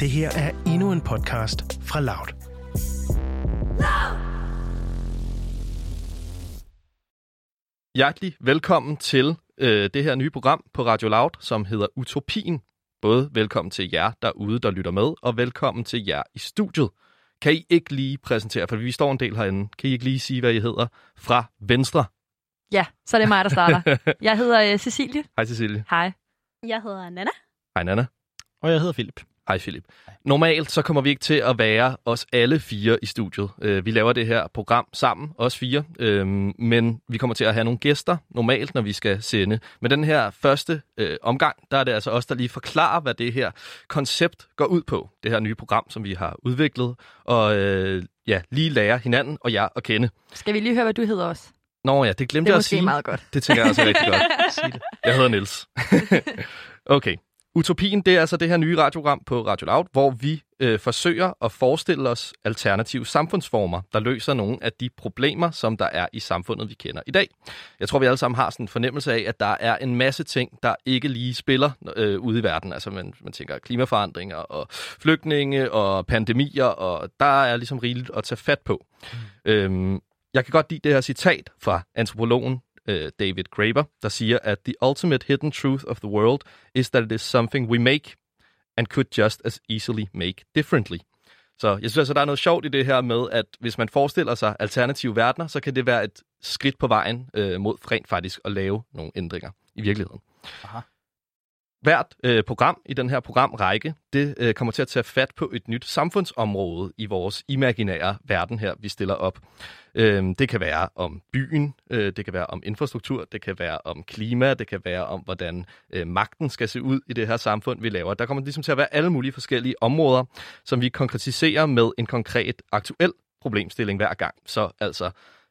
Det her er endnu en podcast fra Loud. Hjertelig velkommen til øh, det her nye program på Radio Loud, som hedder Utopien. Både velkommen til jer derude, der lytter med, og velkommen til jer i studiet. Kan I ikke lige præsentere, for vi står en del herinde, kan I ikke lige sige, hvad I hedder fra Venstre? Ja, så er det mig, der starter. Jeg hedder uh, Cecilie. Hej Cecilie. Hej. Jeg hedder Nana. Hej Nana. Og jeg hedder Philip. Hej Philip. Normalt så kommer vi ikke til at være os alle fire i studiet. Øh, vi laver det her program sammen, os fire, øh, men vi kommer til at have nogle gæster normalt, når vi skal sende. Men den her første øh, omgang, der er det altså os, der lige forklarer, hvad det her koncept går ud på. Det her nye program, som vi har udviklet, og øh, ja, lige lære hinanden og jer at kende. Skal vi lige høre, hvad du hedder også? Nå ja, det glemte Det er jeg at sige. meget godt. Det tænker jeg også er rigtig godt. Det. Jeg hedder Niels. okay. Utopien, det er altså det her nye radioprogram på Radio Loud, hvor vi øh, forsøger at forestille os alternative samfundsformer, der løser nogle af de problemer, som der er i samfundet, vi kender i dag. Jeg tror, vi alle sammen har sådan en fornemmelse af, at der er en masse ting, der ikke lige spiller øh, ude i verden. Altså man, man tænker klimaforandringer og flygtninge og pandemier, og der er ligesom rigeligt at tage fat på. Mm. Øhm, jeg kan godt lide det her citat fra antropologen øh, David Graeber, der siger, at the ultimate hidden truth of the world is that it is something we make and could just as easily make differently. Så jeg synes altså, der er noget sjovt i det her med, at hvis man forestiller sig alternative verdener, så kan det være et skridt på vejen øh, mod rent faktisk at lave nogle ændringer i virkeligheden. Aha. Hvert øh, program i den her programrække, det øh, kommer til at tage fat på et nyt samfundsområde i vores imaginære verden her, vi stiller op. Øh, det kan være om byen, øh, det kan være om infrastruktur, det kan være om klima, det kan være om, hvordan øh, magten skal se ud i det her samfund, vi laver. Der kommer ligesom til at være alle mulige forskellige områder, som vi konkretiserer med en konkret aktuel problemstilling hver gang. Så altså,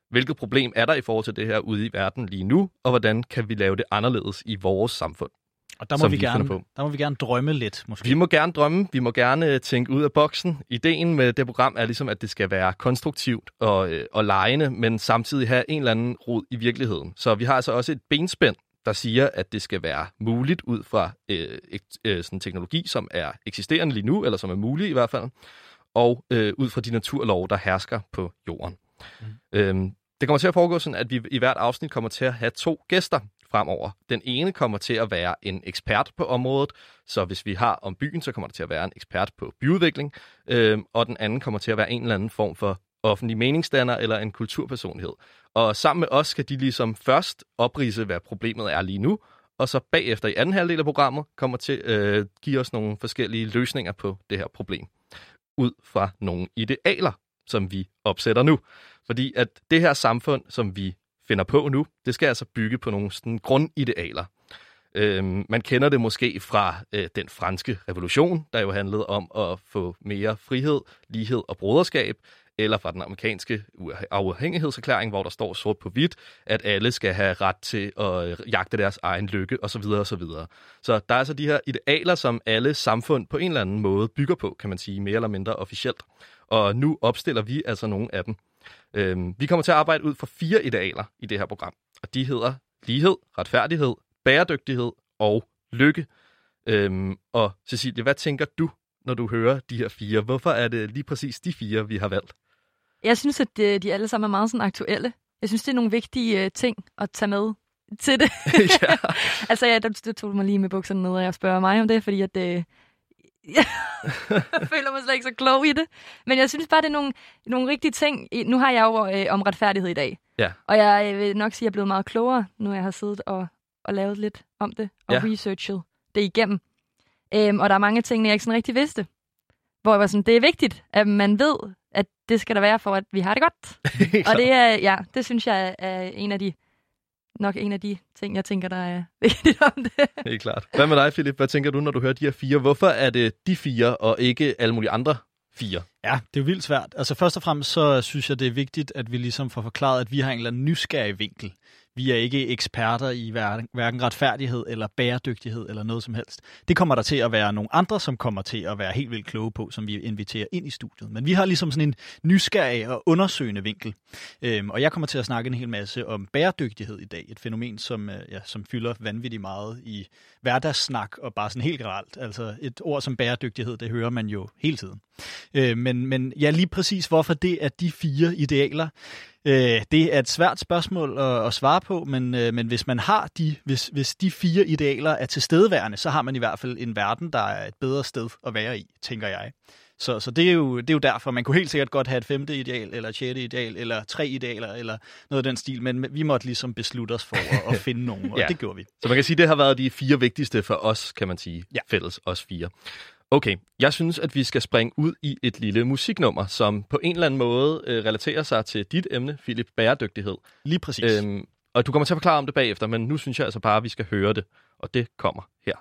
hvilket problem er der i forhold til det her ude i verden lige nu, og hvordan kan vi lave det anderledes i vores samfund? Og der må, vi vi gerne, på. der må vi gerne drømme lidt, måske. Vi må gerne drømme, vi må gerne øh, tænke ud af boksen. Ideen med det program er ligesom, at det skal være konstruktivt og, øh, og lejende, men samtidig have en eller anden rod i virkeligheden. Så vi har altså også et benspænd, der siger, at det skal være muligt ud fra øh, øh, sådan teknologi, som er eksisterende lige nu, eller som er mulig i hvert fald, og øh, ud fra de naturlove, der hersker på jorden. Mm. Øhm, det kommer til at foregå sådan, at vi i hvert afsnit kommer til at have to gæster fremover. Den ene kommer til at være en ekspert på området, så hvis vi har om byen, så kommer der til at være en ekspert på byudvikling, øh, og den anden kommer til at være en eller anden form for offentlig meningsdanner eller en kulturpersonlighed. Og sammen med os skal de ligesom først oprise, hvad problemet er lige nu, og så bagefter i anden halvdel af programmet kommer til at øh, give os nogle forskellige løsninger på det her problem. Ud fra nogle idealer, som vi opsætter nu. Fordi at det her samfund, som vi finder på nu, det skal altså bygge på nogle sådan, grundidealer. Øhm, man kender det måske fra øh, den franske revolution, der jo handlede om at få mere frihed, lighed og broderskab, eller fra den amerikanske uafhængighedserklæring, hvor der står sort på hvidt, at alle skal have ret til at øh, jagte deres egen lykke osv. osv. Så der er altså de her idealer, som alle samfund på en eller anden måde bygger på, kan man sige, mere eller mindre officielt. Og nu opstiller vi altså nogle af dem. Øhm, vi kommer til at arbejde ud fra fire idealer i det her program, og de hedder lighed, retfærdighed, bæredygtighed og lykke. Øhm, og Cecilie, hvad tænker du, når du hører de her fire? Hvorfor er det lige præcis de fire, vi har valgt? Jeg synes, at de, de alle sammen er meget sådan aktuelle. Jeg synes, det er nogle vigtige uh, ting at tage med til det. ja. altså, ja, der, der tog mig lige med bukserne ned, og jeg spørger mig om det, fordi at... Jeg føler mig slet ikke så klog i det. Men jeg synes bare, det er nogle, nogle rigtige ting. Nu har jeg jo øh, om retfærdighed i dag. Ja. Og jeg vil nok sige, at jeg er blevet meget klogere, nu jeg har siddet og, og lavet lidt om det, og Ja. researchet det igennem. Øhm, og der er mange ting, jeg ikke sådan rigtig vidste. Hvor jeg var sådan, det er vigtigt, at man ved, at det skal der være for, at vi har det godt. og det er, ja, det synes jeg er en af de, nok en af de ting, jeg tænker, der er vigtigt om det. Helt klart. Hvad med dig, Philip? Hvad tænker du, når du hører de her fire? Hvorfor er det de fire, og ikke alle mulige andre fire? Ja, det er jo vildt svært. Altså først og fremmest så synes jeg, det er vigtigt, at vi ligesom får forklaret, at vi har en eller anden nysgerrig vinkel vi er ikke eksperter i hverken, hverken retfærdighed eller bæredygtighed eller noget som helst. Det kommer der til at være nogle andre, som kommer til at være helt vildt kloge på, som vi inviterer ind i studiet. Men vi har ligesom sådan en nysgerrig og undersøgende vinkel. Øhm, og jeg kommer til at snakke en hel masse om bæredygtighed i dag. Et fænomen, som, øh, ja, som fylder vanvittigt meget i hverdagssnak og bare sådan helt generelt. Altså et ord som bæredygtighed, det hører man jo hele tiden. Øh, men, men ja, lige præcis hvorfor det er de fire idealer, Øh, det er et svært spørgsmål at, at svare på, men, øh, men hvis man har de, hvis, hvis de fire idealer er tilstedeværende, så har man i hvert fald en verden, der er et bedre sted at være i, tænker jeg. Så, så det, er jo, det er jo derfor, man kunne helt sikkert godt have et femte ideal, eller et sjette ideal, eller tre idealer, eller noget af den stil, men vi måtte ligesom beslutte os for at, at finde nogen, og ja. det gjorde vi. Så man kan sige, det har været de fire vigtigste for os, kan man sige, ja. fælles, os fire. Okay, jeg synes, at vi skal springe ud i et lille musiknummer, som på en eller anden måde øh, relaterer sig til dit emne, Philip, bæredygtighed. Lige præcis. Øhm, og du kommer til at forklare om det bagefter, men nu synes jeg altså bare, at vi skal høre det, og det kommer her.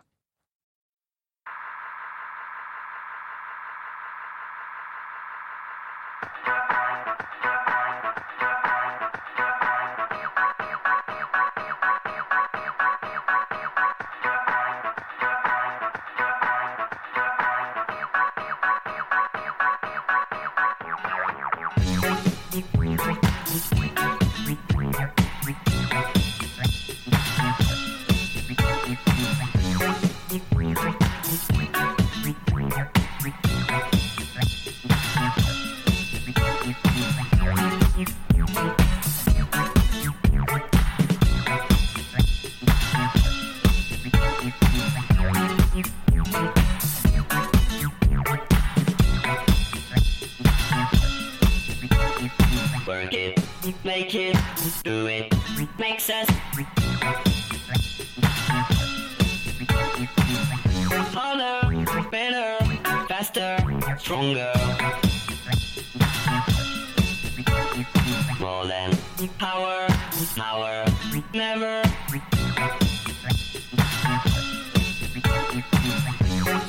stronger, more than power, power, never,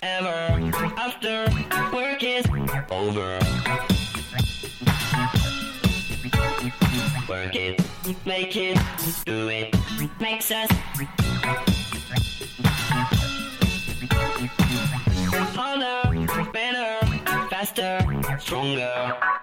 ever after work is over. Work it, make it, do it, makes us. stronger.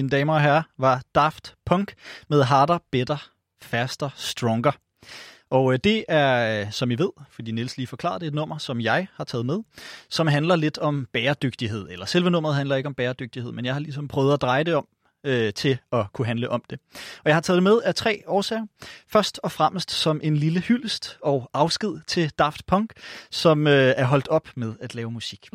Mine damer og herrer, var Daft Punk med Harder, Better, Faster, Stronger. Og øh, det er, øh, som I ved, fordi Niels lige forklarede, det et nummer, som jeg har taget med, som handler lidt om bæredygtighed. Eller selve nummeret handler ikke om bæredygtighed, men jeg har ligesom prøvet at dreje det om øh, til at kunne handle om det. Og jeg har taget det med af tre årsager. Først og fremmest som en lille hyldest og afsked til Daft Punk, som øh, er holdt op med at lave musik.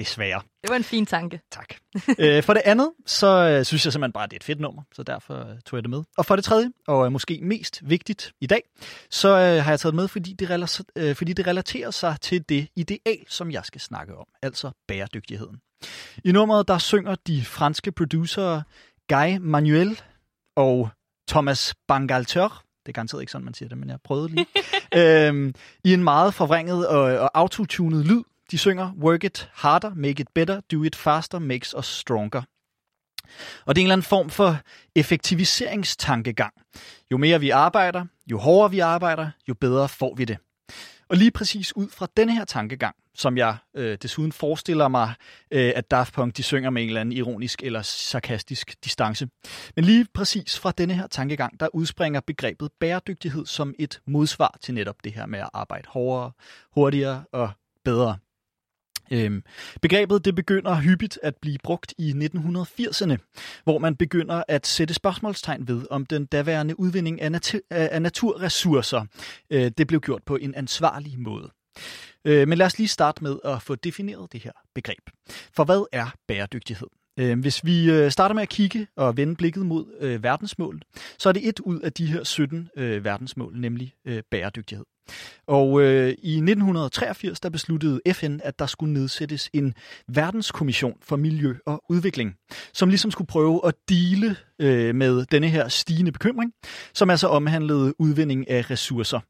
Desværre. Det var en fin tanke. Tak. øh, for det andet, så øh, synes jeg simpelthen bare, at det er et fedt nummer, så derfor øh, tog jeg det med. Og for det tredje, og øh, måske mest vigtigt i dag, så øh, har jeg taget det med, fordi det, relater, øh, fordi det relaterer sig til det ideal, som jeg skal snakke om, altså bæredygtigheden. I nummeret, der synger de franske producer Guy Manuel og Thomas Bangalter, det er garanteret ikke sådan, man siger det, men jeg prøvede lige, øhm, i en meget forvrænget og, og autotunet lyd. De synger Work it harder, make it better, do it faster, makes us stronger. Og det er en eller anden form for effektiviseringstankegang. Jo mere vi arbejder, jo hårdere vi arbejder, jo bedre får vi det. Og lige præcis ud fra denne her tankegang, som jeg øh, desuden forestiller mig, øh, at Daft Punk de synger med en eller anden ironisk eller sarkastisk distance. Men lige præcis fra denne her tankegang, der udspringer begrebet bæredygtighed som et modsvar til netop det her med at arbejde hårdere, hurtigere og bedre. Øhm, begrebet det begynder hyppigt at blive brugt i 1980'erne, hvor man begynder at sætte spørgsmålstegn ved, om den daværende udvinding af, nat- af naturressourcer øh, det blev gjort på en ansvarlig måde. Øh, men lad os lige starte med at få defineret det her begreb. For hvad er bæredygtighed? Øh, hvis vi øh, starter med at kigge og vende blikket mod øh, verdensmålet, så er det et ud af de her 17 øh, verdensmål, nemlig øh, bæredygtighed. Og øh, i 1983 der besluttede FN, at der skulle nedsættes en verdenskommission for miljø og udvikling, som ligesom skulle prøve at dele øh, med denne her stigende bekymring, som altså omhandlede udvinding af ressourcer.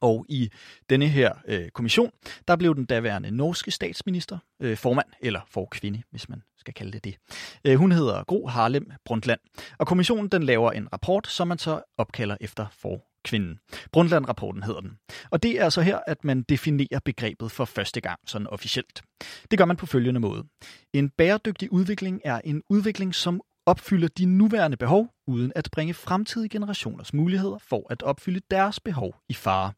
Og i denne her øh, kommission, der blev den daværende norske statsminister øh, formand, eller forkvinde, hvis man skal kalde det det. Øh, hun hedder Gro Harlem Brundtland, og kommissionen den laver en rapport, som man så opkalder efter for kvinden. Brundtland-rapporten hedder den. Og det er altså her, at man definerer begrebet for første gang, sådan officielt. Det gør man på følgende måde. En bæredygtig udvikling er en udvikling, som opfylder de nuværende behov, uden at bringe fremtidige generationers muligheder for at opfylde deres behov i fare.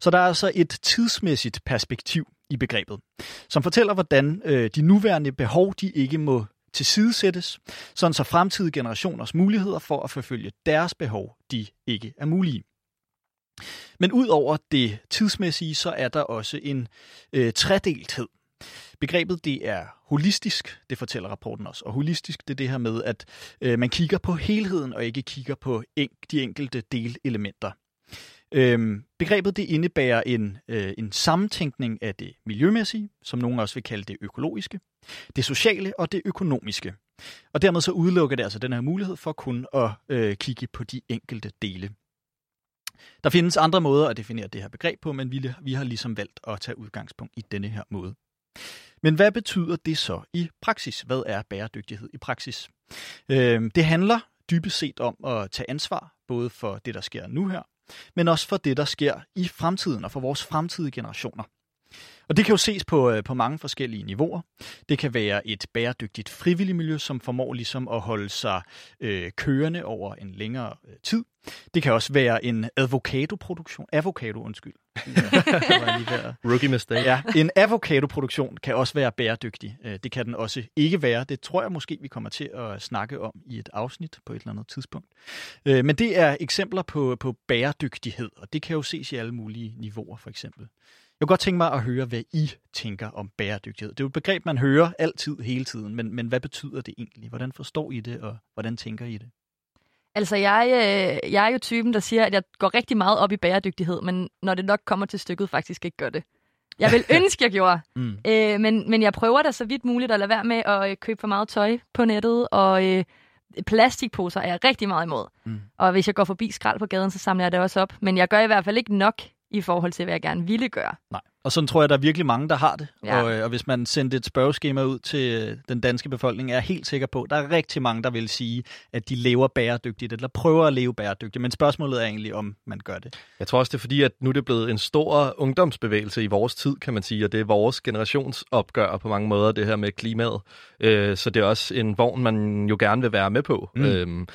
Så der er altså et tidsmæssigt perspektiv i begrebet, som fortæller, hvordan øh, de nuværende behov de ikke må tilsidesættes, sådan så fremtidige generationers muligheder for at forfølge deres behov, de ikke er mulige. Men ud over det tidsmæssige, så er der også en øh, tredelthed. Begrebet det er holistisk, det fortæller rapporten også. Og holistisk det er det her med, at øh, man kigger på helheden og ikke kigger på en, de enkelte delelementer. Øhm, begrebet det indebærer en, øh, en sammentænkning af det miljømæssige, som nogen også vil kalde det økologiske, det sociale og det økonomiske. Og dermed så udelukker det altså den her mulighed for kun at øh, kigge på de enkelte dele. Der findes andre måder at definere det her begreb på, men vi, vi har ligesom valgt at tage udgangspunkt i denne her måde. Men hvad betyder det så i praksis? Hvad er bæredygtighed i praksis? Øh, det handler dybest set om at tage ansvar, både for det, der sker nu her, men også for det, der sker i fremtiden og for vores fremtidige generationer. Og det kan jo ses på, øh, på mange forskellige niveauer. Det kan være et bæredygtigt frivillig miljø, som formår ligesom at holde sig øh, kørende over en længere øh, tid. Det kan også være en avocado-produktion. Avocado, undskyld. Rookie mistake. Ja, en avocado-produktion kan også være bæredygtig. Øh, det kan den også ikke være. Det tror jeg måske, vi kommer til at snakke om i et afsnit på et eller andet tidspunkt. Øh, men det er eksempler på, på bæredygtighed, og det kan jo ses i alle mulige niveauer, for eksempel. Jeg kunne godt tænke mig at høre, hvad I tænker om bæredygtighed. Det er jo et begreb, man hører altid, hele tiden, men, men hvad betyder det egentlig? Hvordan forstår I det, og hvordan tænker I det? Altså, jeg, øh, jeg er jo typen, der siger, at jeg går rigtig meget op i bæredygtighed, men når det nok kommer til stykket, faktisk ikke gør det. Jeg vil ønske, jeg gjorde. Mm. Øh, men, men jeg prøver da så vidt muligt at lade være med at øh, købe for meget tøj på nettet, og øh, plastikposer er jeg rigtig meget imod. Mm. Og hvis jeg går forbi skrald på gaden, så samler jeg det også op. Men jeg gør i hvert fald ikke nok i forhold til, hvad jeg gerne ville gøre. Nej. Og sådan tror jeg, der er virkelig mange, der har det. Ja. Og, øh, og hvis man sendte et spørgeskema ud til øh, den danske befolkning, er jeg helt sikker på, at der er rigtig mange, der vil sige, at de lever bæredygtigt, eller prøver at leve bæredygtigt. Men spørgsmålet er egentlig, om man gør det. Jeg tror også, det er fordi, at nu er det blevet en stor ungdomsbevægelse i vores tid, kan man sige, og det er vores generationsopgør på mange måder, det her med klimaet. Øh, så det er også en vogn, man jo gerne vil være med på. Mm. Øhm,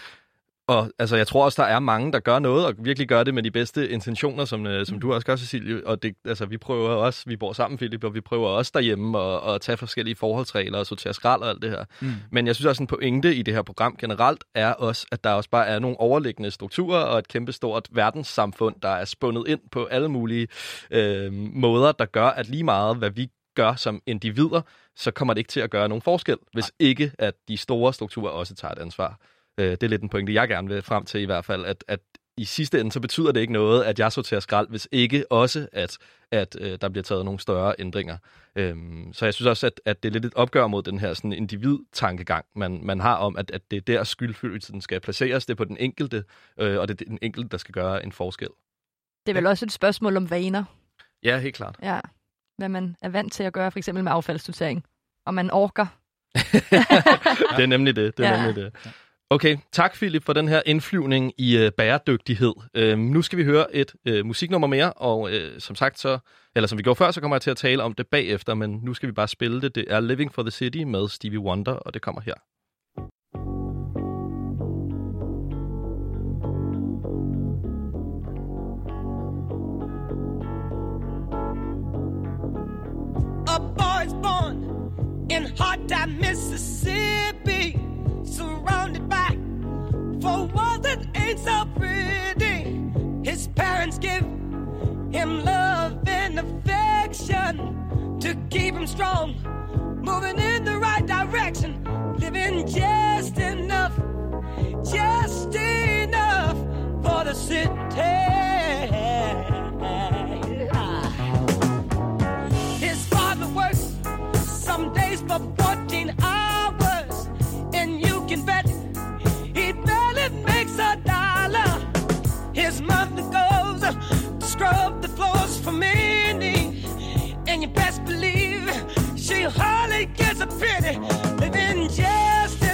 Og altså, jeg tror også, der er mange, der gør noget, og virkelig gør det med de bedste intentioner, som, øh, som du også gør, Cecilie. Og det, altså, vi prøver også, vi bor sammen, Philip, og vi prøver også derhjemme at, at tage forskellige forholdsregler og sortere skrald og alt det her. Mm. Men jeg synes også, en pointe i det her program generelt er også, at der også bare er nogle overliggende strukturer og et kæmpestort verdenssamfund, der er spundet ind på alle mulige øh, måder, der gør, at lige meget, hvad vi gør som individer, så kommer det ikke til at gøre nogen forskel, hvis Nej. ikke at de store strukturer også tager et ansvar. Øh, det er lidt en pointe, jeg gerne vil frem til i hvert fald, at, at i sidste ende, så betyder det ikke noget, at jeg sorterer skrald, hvis ikke også, at, at øh, der bliver taget nogle større ændringer. Øhm, så jeg synes også, at, at det er lidt et opgør mod den her sådan individ-tankegang, man, man har om, at, at det er der skyldfølelsen skal placeres, det er på den enkelte, øh, og det er den enkelte, der skal gøre en forskel. Det er vel også et spørgsmål om vaner. Ja, helt klart. Ja, hvad man er vant til at gøre, for eksempel med affaldssortering. Og man orker. det er nemlig det. det, er ja. nemlig det. Okay, tak Philip for den her indflyvning i øh, bæredygtighed. Øh, nu skal vi høre et øh, musiknummer mere, og øh, som sagt så, eller som vi gjorde før, så kommer jeg til at tale om det bagefter, men nu skal vi bare spille det. Det er Living for the City med Stevie Wonder, og det kommer her. A boy's born in hot time, Mississippi. surrounded Give him love and affection to keep him strong, moving in the right direction, living just enough, just enough for the city. Scrub the floors for many, and you best believe she hardly gets a penny. Living just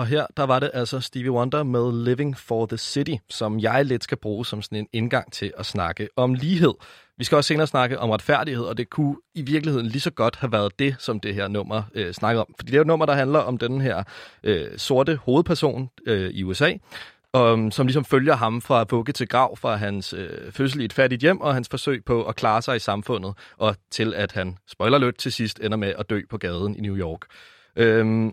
og her der var det altså Stevie Wonder med Living for the City, som jeg lidt skal bruge som sådan en indgang til at snakke om lighed. Vi skal også senere snakke om retfærdighed, og det kunne i virkeligheden lige så godt have været det, som det her nummer øh, snakker om. Fordi det er jo et nummer, der handler om den her øh, sorte hovedperson øh, i USA, um, som ligesom følger ham fra vugge til grav, fra hans øh, fødsel i et fattigt hjem, og hans forsøg på at klare sig i samfundet, og til at han, spoiler lidt til sidst, ender med at dø på gaden i New York. Øhm,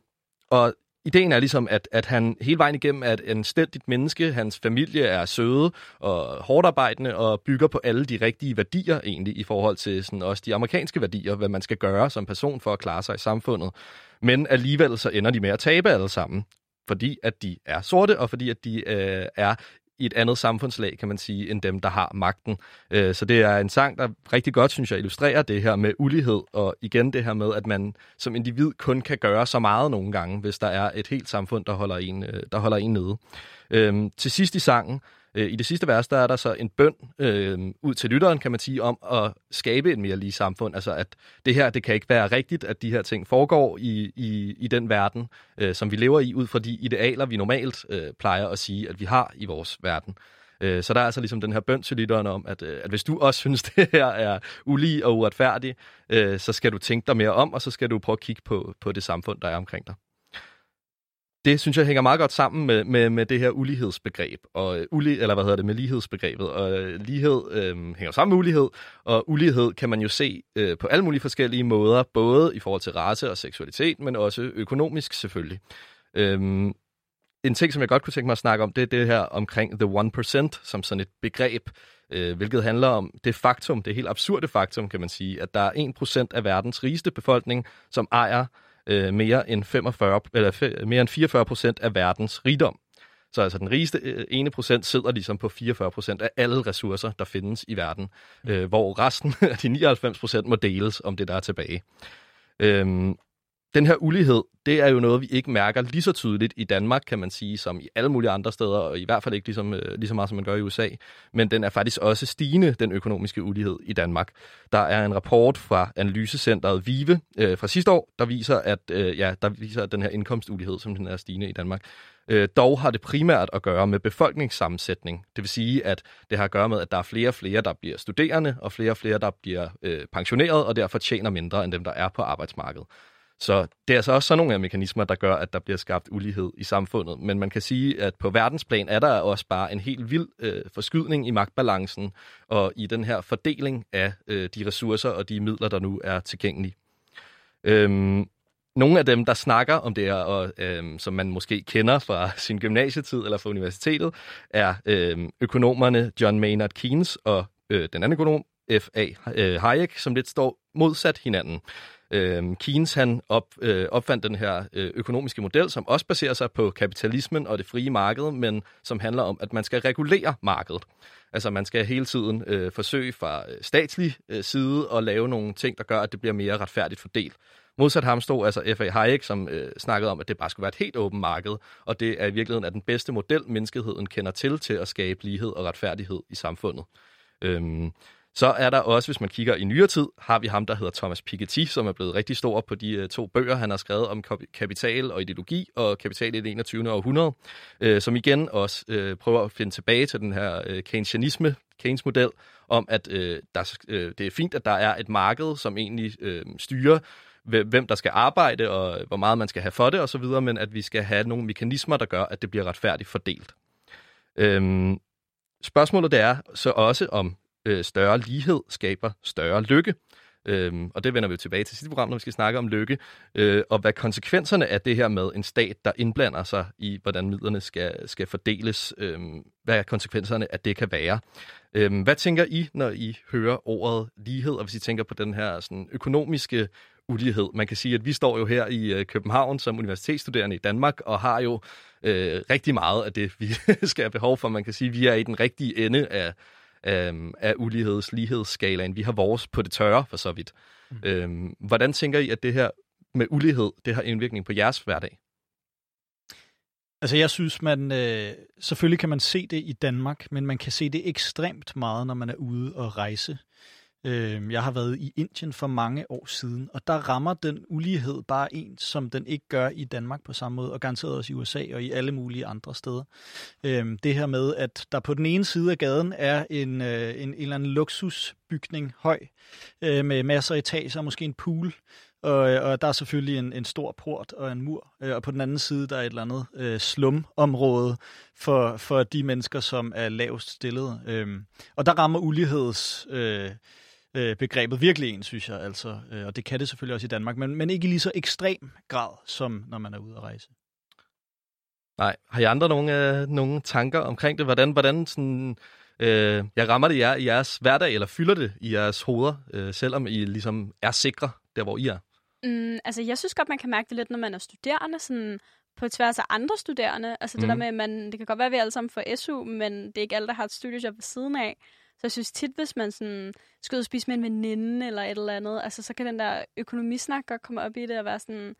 og ideen er ligesom, at, at han hele vejen igennem er et anstændigt menneske. Hans familie er søde og hårdarbejdende og bygger på alle de rigtige værdier egentlig i forhold til sådan også de amerikanske værdier, hvad man skal gøre som person for at klare sig i samfundet. Men alligevel så ender de med at tabe alle sammen fordi at de er sorte, og fordi at de øh, er i et andet samfundslag, kan man sige, end dem, der har magten. Øh, så det er en sang, der rigtig godt, synes jeg, illustrerer det her med ulighed, og igen det her med, at man som individ kun kan gøre så meget nogle gange, hvis der er et helt samfund, der holder en, øh, der holder en nede. Øh, til sidst i sangen, Øh, I det sidste vers, der er der så en bøn øh, ud til lytteren, kan man sige, om at skabe et mere lige samfund. Altså at det her, det kan ikke være rigtigt, at de her ting foregår i, i, i den verden, øh, som vi lever i, ud fra de idealer, vi normalt øh, plejer at sige, at vi har i vores verden. Øh, så der er altså ligesom den her bøn til lytteren om, at, øh, at hvis du også synes, det her er ulige og uretfærdigt, øh, så skal du tænke dig mere om, og så skal du prøve at kigge på, på det samfund, der er omkring dig det synes jeg hænger meget godt sammen med, med, med det her ulighedsbegreb, og øh, uli, eller hvad hedder det, med lighedsbegrebet. Og øh, lighed øh, hænger sammen med ulighed, og ulighed kan man jo se øh, på alle mulige forskellige måder, både i forhold til race og seksualitet, men også økonomisk selvfølgelig. Øh, en ting, som jeg godt kunne tænke mig at snakke om, det er det her omkring the 1%, som sådan et begreb, øh, hvilket handler om det faktum, det helt absurde faktum, kan man sige, at der er 1% af verdens rigeste befolkning, som ejer øh, mere, end 45, eller mere end 44 procent af verdens rigdom. Så altså den rigeste øh, ene procent sidder ligesom på 44 procent af alle ressourcer, der findes i verden, mm. øh, hvor resten af de 99 procent må deles om det, der er tilbage. Øhm, den her ulighed, det er jo noget, vi ikke mærker lige så tydeligt i Danmark, kan man sige, som i alle mulige andre steder, og i hvert fald ikke ligesom, øh, lige så meget, som man gør i USA. Men den er faktisk også stigende, den økonomiske ulighed i Danmark. Der er en rapport fra analysecenteret VIVE øh, fra sidste år, der viser, at, øh, ja, der viser, at den her indkomstulighed, som den er stigende i Danmark, øh, dog har det primært at gøre med befolkningssammensætning. Det vil sige, at det har at gøre med, at der er flere og flere, der bliver studerende, og flere og flere, der bliver øh, pensioneret, og derfor tjener mindre end dem, der er på arbejdsmarkedet. Så det er altså også sådan nogle af mekanismer, der gør, at der bliver skabt ulighed i samfundet. Men man kan sige, at på verdensplan er der også bare en helt vild øh, forskydning i magtbalancen og i den her fordeling af øh, de ressourcer og de midler, der nu er tilgængelige. Øhm, nogle af dem, der snakker om det her, og øhm, som man måske kender fra sin gymnasietid eller fra universitetet, er øhm, økonomerne John Maynard Keynes og øh, den anden økonom, F.A. Øh, Hayek, som lidt står modsat hinanden. Øh, Keynes han op, øh, opfandt den her øh, økonomiske model, som også baserer sig på kapitalismen og det frie marked, men som handler om, at man skal regulere markedet. Altså man skal hele tiden øh, forsøge fra øh, statslig øh, side at lave nogle ting, der gør, at det bliver mere retfærdigt fordelt. Modsat ham stod altså F.A. Hayek, som øh, snakkede om, at det bare skulle være et helt åbent marked, og det er i virkeligheden er den bedste model, menneskeheden kender til til at skabe lighed og retfærdighed i samfundet. Øhm, så er der også, hvis man kigger i nyere tid, har vi ham, der hedder Thomas Piketty, som er blevet rigtig stor på de øh, to bøger, han har skrevet om kapital og ideologi og kapital i det 21. århundrede, øh, som igen også øh, prøver at finde tilbage til den her keynesianisme, Keynes model, om at der, det er fint, at der er et marked, som egentlig styrer, hvem der skal arbejde og hvor meget man skal have for det osv., men at vi skal have nogle mekanismer, der gør, at det bliver retfærdigt fordelt. Øhm, spørgsmålet det er så også, om øh, større lighed skaber større lykke. Øhm, og det vender vi tilbage til sidste program, når vi skal snakke om lykke, øh, og hvad konsekvenserne af det her med en stat, der indblander sig i, hvordan midlerne skal, skal fordeles, øh, hvad konsekvenserne af det kan være. Øh, hvad tænker I, når I hører ordet lighed, og hvis I tænker på den her sådan, økonomiske ulighed? Man kan sige, at vi står jo her i øh, København som universitetsstuderende i Danmark, og har jo øh, rigtig meget af det, vi skal have behov for. Man kan sige, at vi er i den rigtige ende af øhm, af uligheds lighedsskalaen. Vi har vores på det tørre, for så vidt. Mm. Øhm, hvordan tænker I, at det her med ulighed, det har indvirkning på jeres hverdag? Altså jeg synes, man øh, selvfølgelig kan man se det i Danmark, men man kan se det ekstremt meget, når man er ude og rejse. Øh, jeg har været i Indien for mange år siden, og der rammer den ulighed bare en, som den ikke gør i Danmark på samme måde, og garanteret også i USA og i alle mulige andre steder. Øh, det her med, at der på den ene side af gaden er en, øh, en, en eller anden luksusbygning høj, øh, med masser af etager, måske en pool, og, og der er selvfølgelig en, en stor port og en mur, øh, og på den anden side der er et eller andet øh, slumområde for, for de mennesker, som er lavest stillet. Øh, og der rammer uligheds... Øh, øh, begrebet virkelig en, synes jeg. Altså, øh, og det kan det selvfølgelig også i Danmark, men, men ikke i lige så ekstrem grad, som når man er ude at rejse. Nej. Har I andre nogle, øh, nogle tanker omkring det? Hvordan, hvordan sådan, øh, jeg rammer det jer i jeres hverdag, eller fylder det i jeres hoveder, øh, selvom I ligesom er sikre der, hvor I er? Mm, altså, jeg synes godt, man kan mærke det lidt, når man er studerende, sådan på tværs af andre studerende. Altså mm. det der med, at man, det kan godt være, at vi alle sammen får SU, men det er ikke alle, der har et studiejob ved siden af. Så jeg synes tit, hvis man sådan skal ud og spise med en veninde eller et eller andet, altså så kan den der økonomisnak godt komme op i det og være sådan,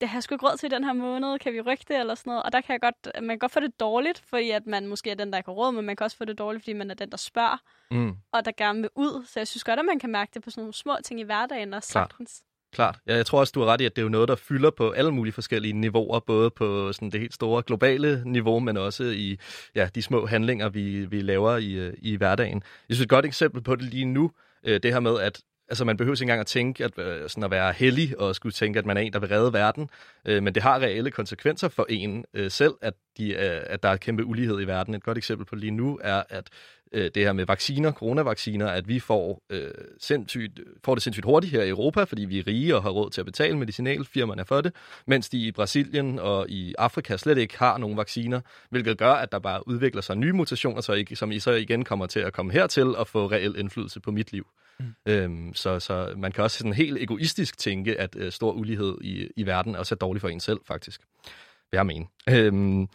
det har jeg sgu ikke råd til den her måned, kan vi rykke det eller sådan noget. Og der kan jeg godt, man kan godt få det dårligt, fordi at man måske er den, der ikke har råd, men man kan også få det dårligt, fordi man er den, der spørger, mm. og der gerne vil ud. Så jeg synes godt, at man kan mærke det på sådan nogle små ting i hverdagen Klart. sagtens. Klart. Ja, jeg tror også, du har ret i, at det er jo noget, der fylder på alle mulige forskellige niveauer, både på sådan det helt store globale niveau, men også i ja, de små handlinger, vi, vi laver i, øh, i hverdagen. Jeg synes et godt eksempel på det lige nu, øh, det her med, at altså man behøver ikke engang at tænke, at, øh, sådan at være heldig og skulle tænke, at man er en, der vil redde verden. men det har reelle konsekvenser for en selv, at, de, at der er kæmpe ulighed i verden. Et godt eksempel på lige nu er, at øh, det her med vacciner, coronavacciner, at vi får, øh, sindssygt, får det sindssygt hurtigt her i Europa, fordi vi er rige og har råd til at betale medicinalfirmaerne for det, mens de i Brasilien og i Afrika slet ikke har nogen vacciner, hvilket gør, at der bare udvikler sig nye mutationer, så ikke, som I så igen kommer til at komme hertil og få reel indflydelse på mit liv. Mm. Øhm, så, så man kan også sådan helt egoistisk tænke, at øh, stor ulighed i, i verden er også er dårligt for en selv, faktisk. Hvad jeg mener. Øhm,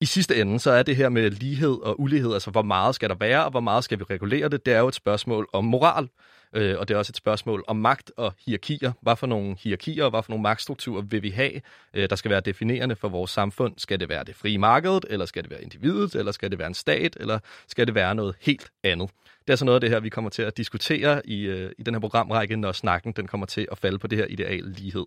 i sidste ende, så er det her med lighed og ulighed, altså hvor meget skal der være, og hvor meget skal vi regulere det, det er jo et spørgsmål om moral. Øh, og det er også et spørgsmål om magt og hierarkier. Hvad for nogle hierarkier og hvad for nogle magtstrukturer vil vi have, øh, der skal være definerende for vores samfund? Skal det være det frie marked, eller skal det være individet, eller skal det være en stat, eller skal det være noget helt andet? Det er så noget af det her, vi kommer til at diskutere i, øh, i den her programrække, når snakken den kommer til at falde på det her ideal lighed.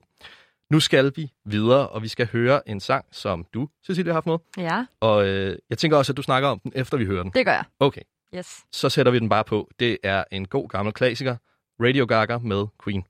Nu skal vi videre, og vi skal høre en sang, som du, Cecilie, har haft med. Ja. Og øh, jeg tænker også, at du snakker om den, efter vi hører den. Det gør jeg. Okay. Yes. Så sætter vi den bare på. Det er en god gammel klassiker. Radio Gaga med Queen.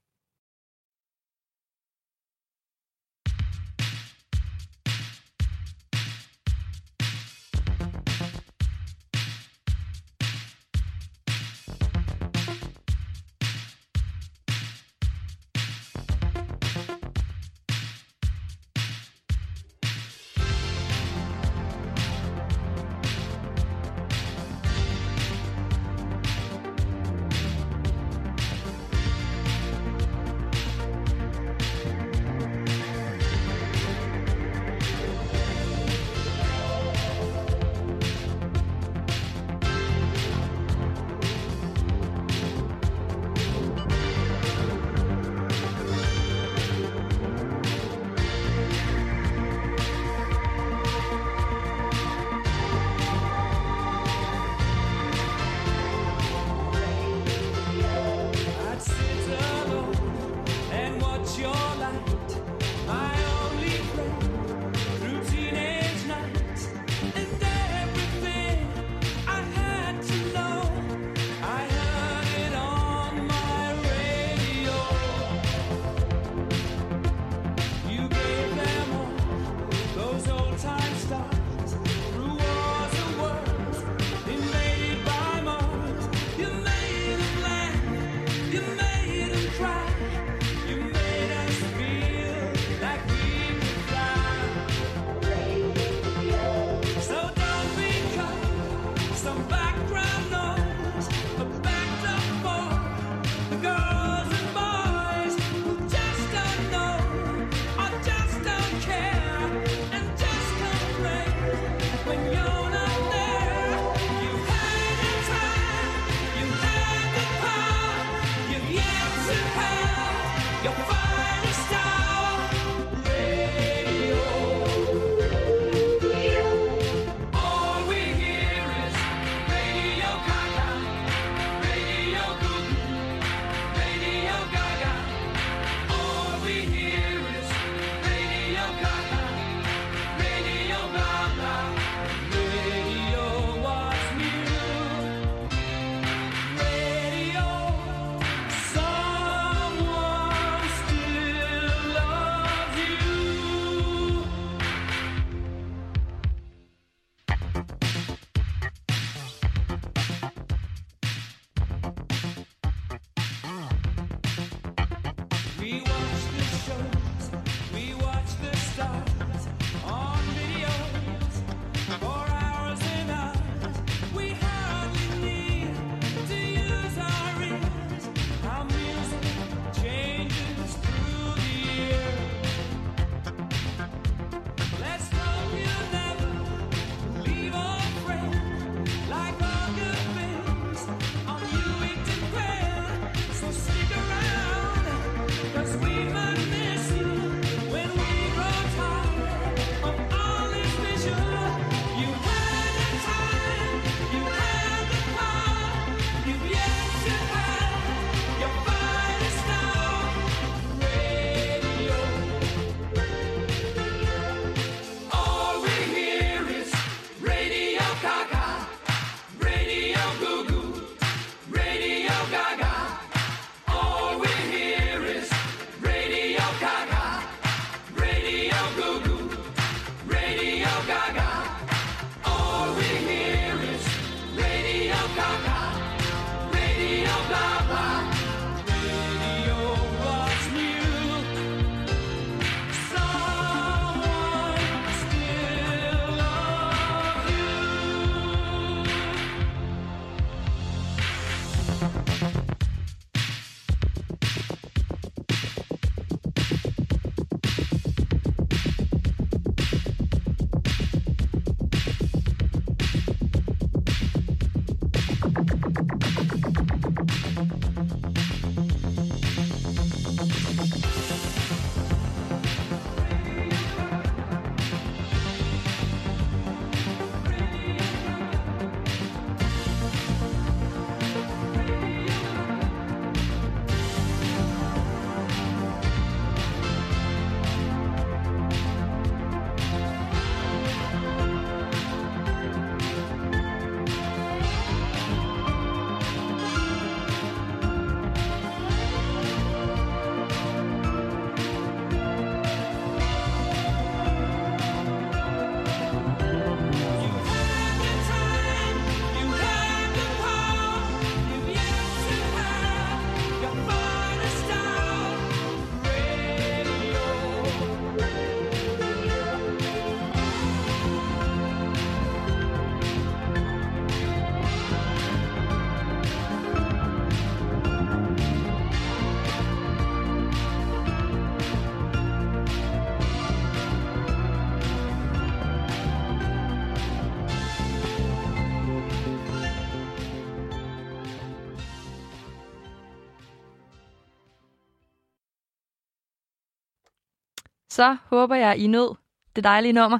Så håber jeg, I nød det dejlige nummer.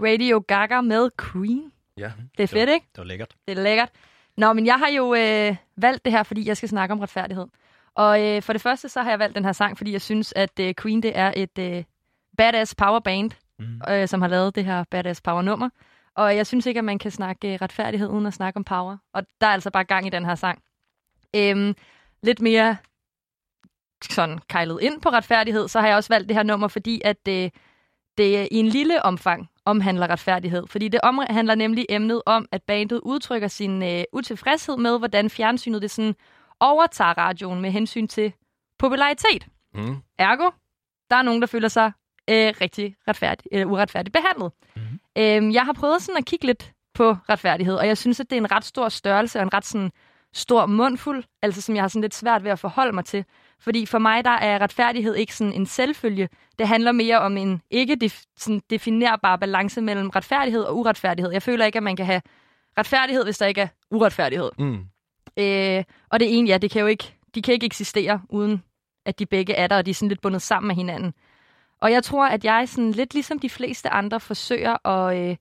Radio Gaga med Queen. Ja. Det er fedt, ikke? Det var lækkert. Det er lækkert. Nå, men jeg har jo øh, valgt det her, fordi jeg skal snakke om retfærdighed. Og øh, for det første, så har jeg valgt den her sang, fordi jeg synes, at øh, Queen, det er et øh, badass power band, Mm. øh, som har lavet det her badass power nummer. Og jeg synes ikke, at man kan snakke øh, retfærdighed uden at snakke om power. Og der er altså bare gang i den her sang. Øhm, lidt mere sådan kejlet ind på retfærdighed, så har jeg også valgt det her nummer, fordi at det, det i en lille omfang omhandler retfærdighed. Fordi det omhandler nemlig emnet om, at bandet udtrykker sin øh, utilfredshed med, hvordan fjernsynet det sådan overtager radioen med hensyn til popularitet. Mm. Ergo, der er nogen, der føler sig øh, rigtig retfærdig, øh, uretfærdigt behandlet. Mhm. Øhm, jeg har prøvet sådan at kigge lidt på retfærdighed, og jeg synes, at det er en ret stor størrelse og en ret sådan stor mundfuld, altså som jeg har sådan lidt svært ved at forholde mig til. Fordi for mig, der er retfærdighed ikke sådan en selvfølge. Det handler mere om en ikke def- sådan definerbar balance mellem retfærdighed og uretfærdighed. Jeg føler ikke, at man kan have retfærdighed, hvis der ikke er uretfærdighed. Mm. Øh, og det ene, ja, det kan jo ikke, de kan ikke eksistere, uden at de begge er der, og de er sådan lidt bundet sammen med hinanden. Og jeg tror, at jeg sådan lidt ligesom de fleste andre forsøger at øh,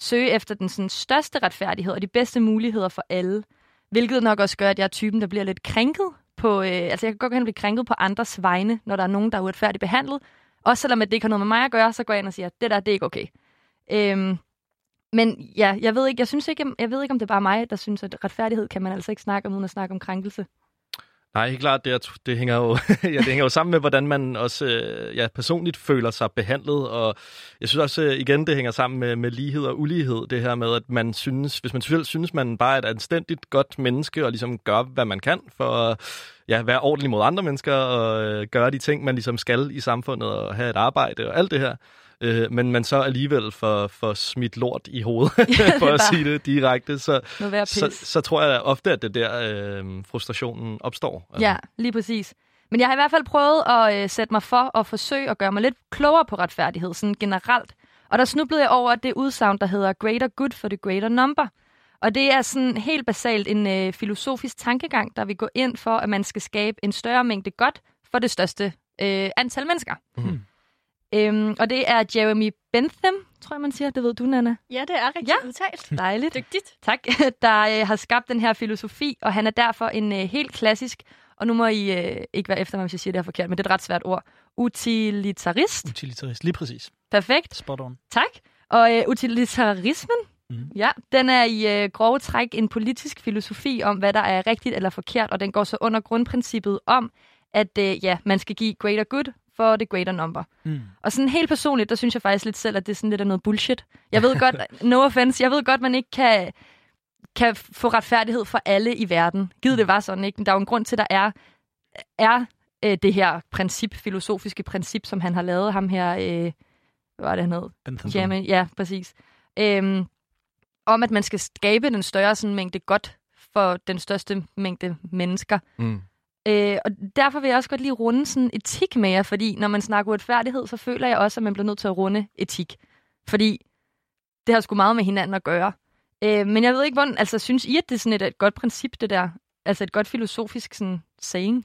søge efter den sådan, største retfærdighed og de bedste muligheder for alle. Hvilket nok også gør, at jeg er typen, der bliver lidt krænket på... Øh, altså, jeg kan godt gå hen og blive krænket på andres vegne, når der er nogen, der er uretfærdigt behandlet. Også selvom at det ikke har noget med mig at gøre, så går jeg ind og siger, at det der, det er ikke okay. Øhm, men ja, jeg ved ikke, jeg synes ikke, jeg ved ikke, om det er bare mig, der synes, at retfærdighed kan man altså ikke snakke om, uden at snakke om krænkelse. Nej, helt klart. Det, er- det, hænger jo, ja, det hænger jo sammen med, hvordan man også øh, ja, personligt føler sig behandlet. Og jeg synes også, øh, igen, det hænger sammen med, med lighed og ulighed. Det her med, at man synes, hvis man selv synes, man bare er et anstændigt godt menneske, og ligesom gør, hvad man kan for at ja, være ordentlig mod andre mennesker, og øh, gøre de ting, man ligesom skal i samfundet, og have et arbejde og alt det her. Øh, men man så alligevel får, får smidt lort i hovedet, for at sige det direkte. Så, så, så tror jeg ofte, at det der øh, frustrationen opstår. Altså, Ja, lige præcis. Men jeg har i hvert fald prøvet at øh, sætte mig for at forsøge at gøre mig lidt klogere på retfærdighed, sådan generelt. Og der snublede jeg over det udsagn, der hedder greater good for the greater number. Og det er sådan helt basalt en øh, filosofisk tankegang, der vil gå ind for, at man skal skabe en større mængde godt for det største øh, antal mennesker. Mhm. Øhm, og det er Jeremy Bentham, tror jeg, man siger. Det ved du, Nana. Ja, det er rigtigt Ja. udtalt. Dejligt. Dygtigt. Tak, der øh, har skabt den her filosofi, og han er derfor en øh, helt klassisk, og nu må I øh, ikke være efter mig, hvis jeg siger det her forkert, men det er et ret svært ord, utilitarist. Utilitarist, lige præcis. Perfekt, Spot on. tak. Og øh, utilitarismen, Mhm. ja, den er i øh, grove træk en politisk filosofi om, hvad der er rigtigt eller forkert, og den går så under grundprincippet om, at øh, ja, man skal give greater good for the greater number. Mm. Og sådan helt personligt, der synes jeg faktisk lidt selv, at det er sådan lidt af noget bullshit. Jeg ved godt, no offense, jeg ved godt, man ikke kan, kan få retfærdighed for alle i verden. Givet det var sådan, ikke? Men der er jo en grund til, at der er, er øh, det her princip, filosofiske princip, som han har lavet ham her, øh, hvad var det, han hed? Bentham. Jamen, ja, præcis. Øhm, om, at man skal skabe den større sådan, mængde godt for den største mængde mennesker. Mm. Øh, og derfor vil jeg også godt lige runde sådan etik med jer, fordi når man snakker uretfærdighed, så føler jeg også, at man bliver nødt til at runde etik. Fordi det har sgu meget med hinanden at gøre. Øh, men jeg ved ikke, hvordan, altså synes I, at det er sådan et, et godt princip, det der? Altså et godt filosofisk sådan, saying?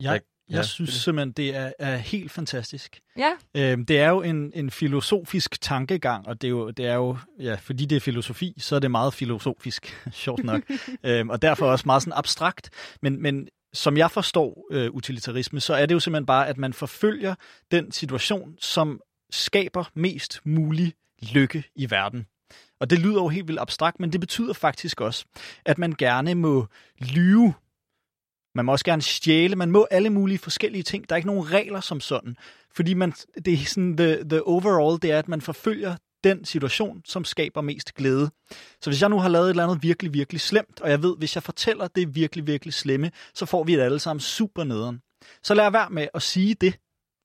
Jeg, Ja, jeg synes det er det. simpelthen, det er, er helt fantastisk. Ja, Øhm, det er jo en, en filosofisk tankegang, og det er jo, det er jo ja, fordi det er filosofi, så er det meget filosofisk, sjovt nok, øhm, og derfor også meget sådan abstrakt. Men, men som jeg forstår øh, utilitarisme, så er det jo simpelthen bare, at man forfølger den situation, som skaber mest mulig lykke i verden. Og det lyder jo helt vildt abstrakt, men det betyder faktisk også, at man gerne må lyve. Man må også gerne stjæle. Man må alle mulige forskellige ting. Der er ikke nogen regler som sådan. Fordi man, det er sådan, the, the overall, det er, at man forfølger den situation, som skaber mest glæde. Så hvis jeg nu har lavet et eller andet virkelig, virkelig slemt, og jeg ved, hvis jeg fortæller det er virkelig, virkelig slemme, så får vi det alle sammen super nederen. Så lad være med at sige det,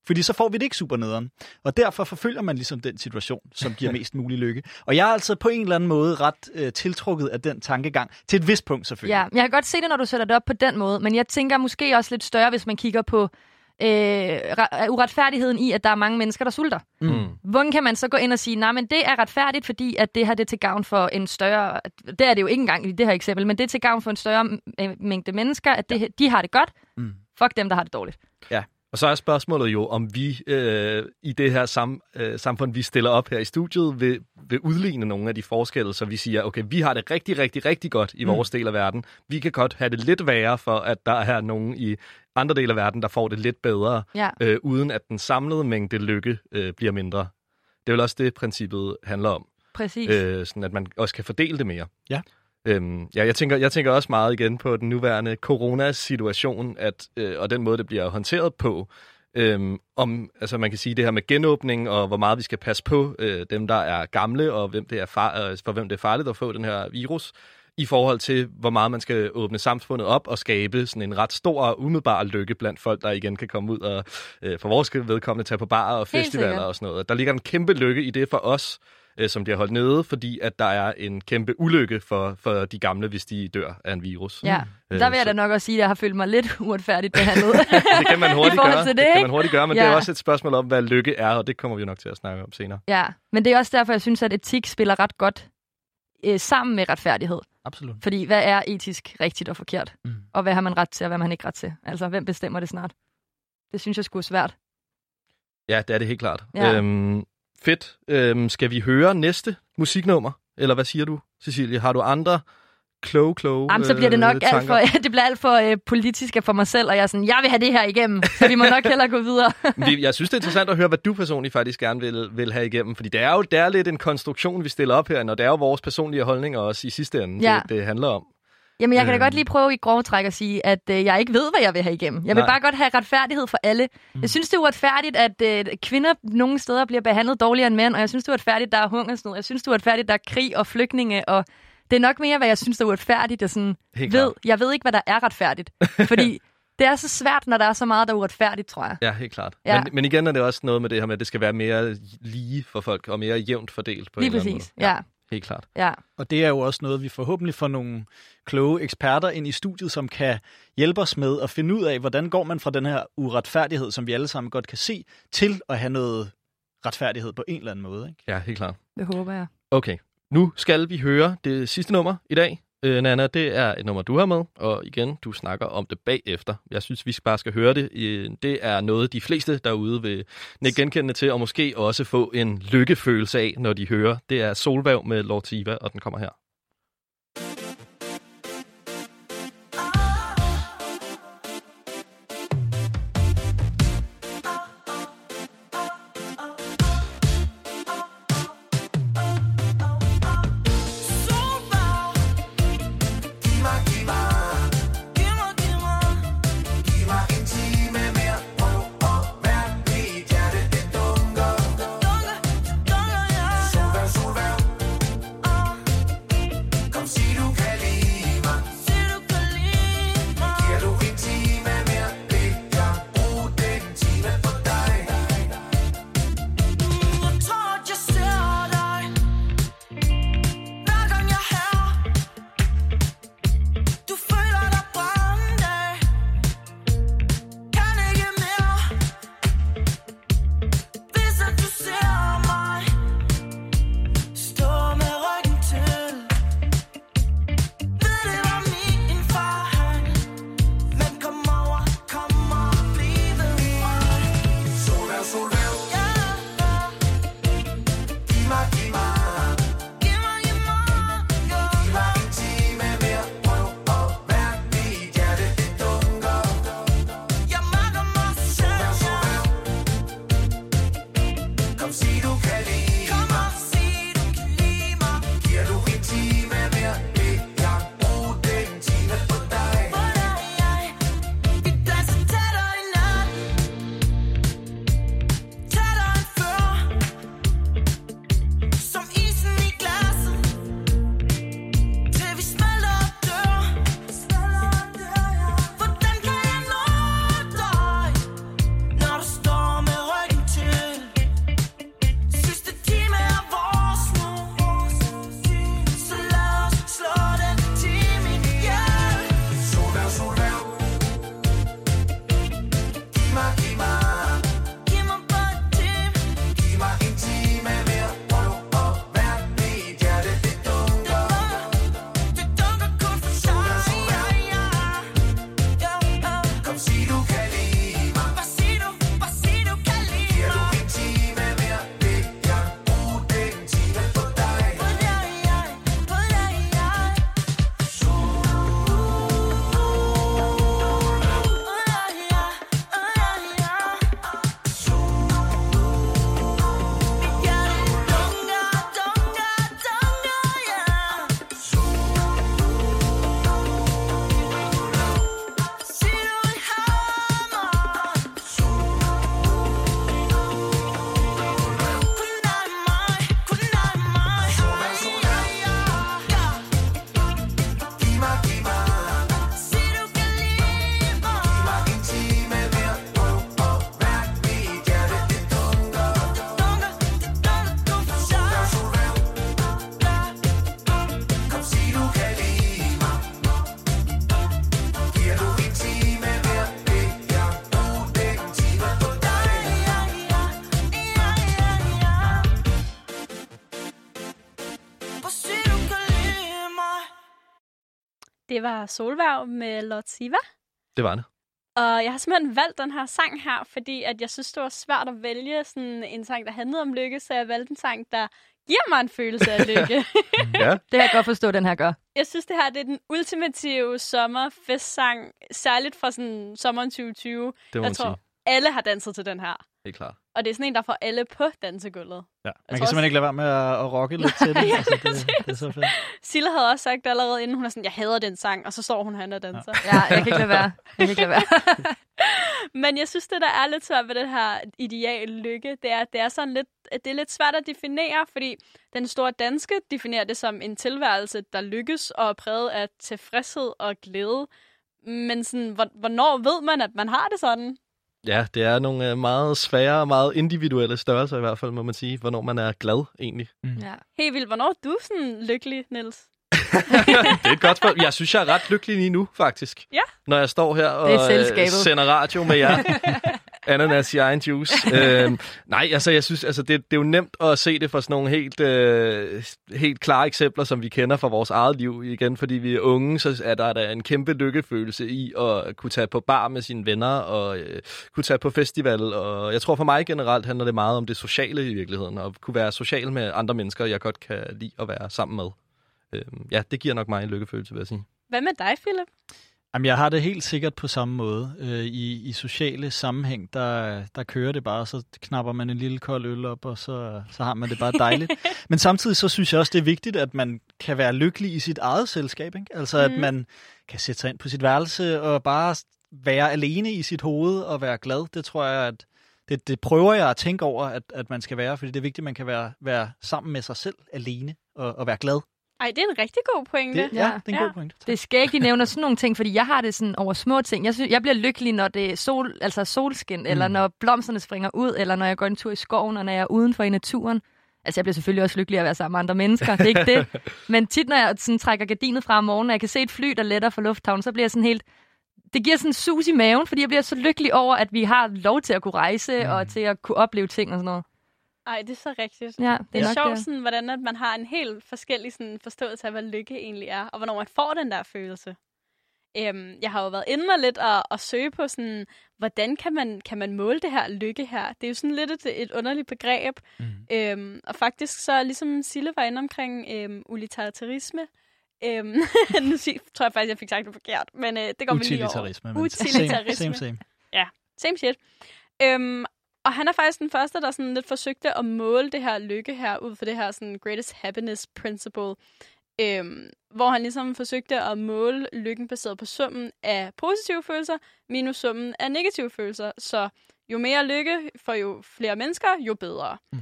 fordi så får vi det ikke super nederen. Og derfor forfølger man ligesom den situation, som giver mest mulig lykke. Og jeg er altså på en eller anden måde ret øh, tiltrukket af den tankegang, til et vist punkt selvfølgelig. ja. Jeg kan godt se det, når du sætter det op på den måde, men jeg tænker måske også lidt større, hvis man kigger på øh, re- uretfærdigheden i, at der er mange mennesker, der sulter. Mm. Hvordan kan man så gå ind og sige, nej, men det er retfærdigt, fordi at det her det er til gavn for en større... Det er det jo ikke engang i det her eksempel, men det er til gavn for en større mængde mennesker, at det, de har det godt. Mm. Fuck dem, der har det dårligt. Og så er spørgsmålet jo, om vi øh, i det her sam, øh, samfund, vi stiller op her i studiet, vil, vil udligne nogle af de forskelle, så vi siger, okay, vi har det rigtig, rigtig, rigtig godt i Mm. vores del af verden. Vi kan godt have det lidt værre for, at der er nogen i andre dele af verden, der får det lidt bedre, Ja, øh, uden at den samlede mængde lykke øh, bliver mindre. Det er vel også det, princippet handler om. præcis. øh, sådan at man også kan fordele det mere. Ja. Øhm, ja, jeg tænker, jeg tænker også meget igen på den nuværende coronasituation, at, øh, og den måde, det bliver håndteret på. Øhm, om, altså man kan sige det her med genåbning, og hvor meget vi skal passe på øh, dem, der er gamle, og hvem det er far, øh, for hvem det er farligt at få den her virus, i forhold til, hvor meget man skal åbne samfundet op og skabe sådan en ret stor og umiddelbar lykke blandt folk, der igen kan komme ud og øh, for vores vedkommende tage på barer og festivaler og sådan noget. Der ligger en kæmpe lykke i det for os, øh, som de har holdt nede, fordi at der er en kæmpe ulykke for, for de gamle, hvis de dør af en virus. Ja, Øh, der vil jeg så- da nok også sige, at jeg har følt mig lidt uretfærdigt behandlet. Det kan man hurtigt gøre. til det, det, kan man hurtigt gøre, men Ja. det er også et spørgsmål om, hvad lykke er, og det kommer vi nok til at snakke om senere. ja, men det er også derfor, jeg synes, at etik spiller ret godt øh, sammen med retfærdighed. Absolut. Fordi hvad er etisk rigtigt og forkert? Mm. Og hvad har man ret til, og hvad har man ikke ret til? Altså, hvem bestemmer det snart? Det synes jeg skulle svært. Ja, det er det helt klart. Ja. Øhm, fedt. Øhm, skal vi høre næste musiknummer? Eller hvad siger du, Cecilie? Har du andre kloge, kloge Jamen, så bliver det nok øh, alt for, det bliver alt for øh, politisk for mig selv, og jeg er sådan, jeg vil have det her igennem, så vi må nok hellere gå videre. Vi- Jeg synes, det er interessant at høre, hvad du personligt faktisk gerne vil, vil have igennem. Fordi det er jo det er lidt en konstruktion, vi stiller op her, og det er jo vores personlige holdninger også i sidste ende, Ja. det, det handler om. Jamen, jeg kan da Øhm. godt lige prøve i grove træk at sige, at øh, jeg ikke ved, hvad jeg vil have igennem. Jeg vil Nej. bare godt have retfærdighed for alle. Mm. Jeg synes, det er uretfærdigt, at øh, kvinder nogle steder bliver behandlet dårligere end mænd, og jeg synes, det er uretfærdigt, der er hungersnød. Jeg synes, det er uretfærdigt, der er krig og flygtninge, og det er nok mere, hvad jeg synes, der er uretfærdigt. Jeg, sådan, Helt ved, jeg ved ikke, hvad der er retfærdigt. Fordi det er så svært, når der er så meget, der er uretfærdigt, tror jeg. Ja, helt klart. Ja. Men, men igen er det også noget med det her med, at det skal være mere lige for folk, og mere jævnt fordelt på Lige en eller anden præcis. måde. Ja, Helt klart. ja. Og det er jo også noget, vi forhåbentlig får nogle kloge eksperter ind i studiet, som kan hjælpe os med at finde ud af, hvordan går man fra den her uretfærdighed, som vi alle sammen godt kan se, til at have noget retfærdighed på en eller anden måde. Ikke? Ja, helt klart. Det håber jeg. Okay, nu skal vi høre det sidste nummer i dag. Øh, Nana, det er et nummer, du har med, og igen, du snakker om det bagefter. Jeg synes, vi bare skal høre det. Det er noget, de fleste derude vil ikke genkende til, og måske også få en lykkefølelse af, når de hører. Det er Solvæv med Lortiva, og den kommer her. Det var Solværv med Lord Siva. Det var det. Og jeg har simpelthen valgt den her sang her, fordi at jeg synes, det var svært at vælge sådan en sang, der handlede om lykke, så jeg valgte en sang, der giver mig en følelse af lykke. Ja. Det kan jeg godt forstå, den her gør. jeg synes, det her det er den ultimative sommerfestsang, særligt fra sådan sommeren 2020. Det må Jeg tror, sige. Alle har danset til den her. Helt klart. Og det er sådan en, der får alle på dansegulvet. Ja. Man kan simpelthen også- ikke lade være med at, at rocke lidt til det. Ja, altså, det, det er så fedt. Silla havde også sagt allerede inden, hun er sådan, jeg hader den sang, og så står hun herinde og danser. Ja. Ja, jeg kan ikke lade være. Jeg kan ikke lade være. Men jeg synes, det der er lidt svært ved det her ideal lykke, det er, det er sådan lidt, det er lidt svært at definere, fordi den store danske definerer det som en tilværelse, der lykkes og er præget af tilfredshed og glæde. Men sådan, hvor- hvornår ved man, at man har det sådan? Ja, det er nogle øh, meget svære og meget individuelle størrelser i hvert fald, må man sige, hvornår man er glad egentlig. Ja. Helt vildt. Hvornår er du sådan lykkelig, Niels? Det er et godt spørgsmål. Jeg synes, jeg er ret lykkelig lige nu, faktisk. Ja. Når jeg står her og øh, sender radio med jer. Ananas i egen juice. øhm, nej, altså jeg synes, altså, det, det er jo nemt at se det fra sådan nogle helt, øh, helt klare eksempler, som vi kender fra vores eget liv. Igen, fordi vi er unge, så er der, der er en kæmpe lykkefølelse i at kunne tage på bar med sine venner og øh, kunne tage på festival. Og jeg tror for mig generelt handler det meget om det sociale i virkeligheden. Og kunne være social med andre mennesker, jeg godt kan lide at være sammen med. Øhm, ja, det giver nok mig en lykkefølelse, vil jeg sige. Hvad med dig, Philip? Jamen, jeg har det helt sikkert på samme måde. Øh, i, I sociale sammenhæng, der, der kører det bare, så knapper man en lille kold øl op, og så, så har man det bare dejligt. Men samtidig så synes jeg også, det er vigtigt, at man kan være lykkelig i sit eget selskab. Ikke? Altså, mm. at Mhm. man kan sætte sig ind på sit værelse og bare være alene i sit hoved og være glad. Det tror jeg, at det, det prøver jeg at tænke over, at, at man skal være, fordi det er vigtigt, at man kan være, være sammen med sig selv alene og, og være glad. Ej, det er en rigtig god pointe. Det, ja, Ja. det er en Ja. god point. Det er skægt, de nævner sådan nogle ting, fordi jeg har det sådan over små ting. Jeg, synes, jeg bliver lykkelig, når det er sol, altså solskin, mm. eller når blomsterne springer ud, eller når jeg går en tur i skoven, og når jeg er udenfor i naturen. Altså, jeg bliver selvfølgelig også lykkelig at være sammen med andre mennesker. Det er ikke det. Men tit, når jeg sådan, trækker gardinet fra om morgenen, og jeg kan se et fly, der letter fra lufthavnen, så bliver jeg sådan helt... Det giver sådan en sus i maven, fordi jeg bliver så lykkelig over, at vi har lov til at kunne rejse, mm. og til at kunne opleve ting og sådan noget. Ej, det er så rigtigt. Ja, Det er nok sjovt, det. sådan, hvordan at man har en helt forskellig sådan, forståelse af, hvad lykke egentlig er, og hvornår man får den der følelse. Øhm, jeg har jo været inde og lidt og, og søge på, sådan, hvordan kan man, kan man måle det her lykke her? Det er jo sådan lidt et, et underligt begreb. Mm. Øhm, og faktisk så, ligesom Sille var inde omkring øhm, utilitarisme, øhm, nu tror jeg faktisk, jeg fik sagt det forkert, men øh, det går vi lige over. Utilitarisme. Utilitarisme. Same, same, same. Same shit. Øhm, og han er faktisk den første, der sådan lidt forsøgte at måle det her lykke her, ud fra det her sådan greatest happiness principle. Øhm, hvor han ligesom forsøgte at måle lykken baseret på summen af positive følelser, minus summen af negative følelser. Så jo mere lykke for jo flere mennesker, jo bedre. Mm.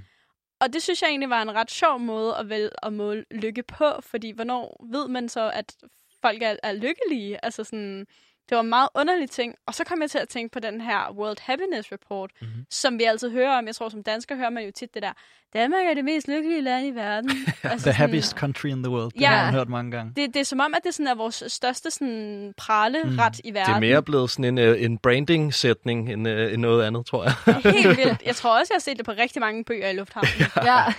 Og det synes jeg egentlig var en ret sjov måde at, vel, at måle lykke på, fordi hvornår ved man så, at folk er, er lykkelige? Altså sådan, det var en meget underlig ting. Og så kom jeg til at tænke på den her World Happiness Report, Mhm. mm-hmm. som vi altid hører om. Jeg tror, som dansker hører man jo tit det der, Danmark er det mest lykkelige land i verden. altså The happiest country in the world. Det Ja. har man hørt mange gange. Det, det er som om, at det sådan er vores største sådan, prale Mm. ret i verden. Det er mere blevet sådan en, øh, en branding-sætning end, øh, end noget andet, tror jeg. Helt vildt. Jeg tror også, jeg har set det på rigtig mange bøger i lufthavnen. Ja.